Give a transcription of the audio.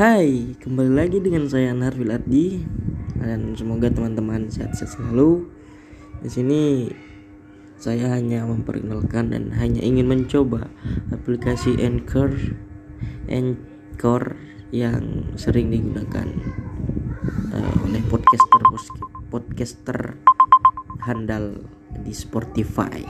Hai, kembali lagi dengan saya Narfil Ardi dan semoga teman-teman sehat-sehat selalu. Di sini saya hanya memperkenalkan dan hanya ingin mencoba aplikasi Anchor Anchor yang sering digunakan uh, oleh podcaster podcaster handal di Spotify.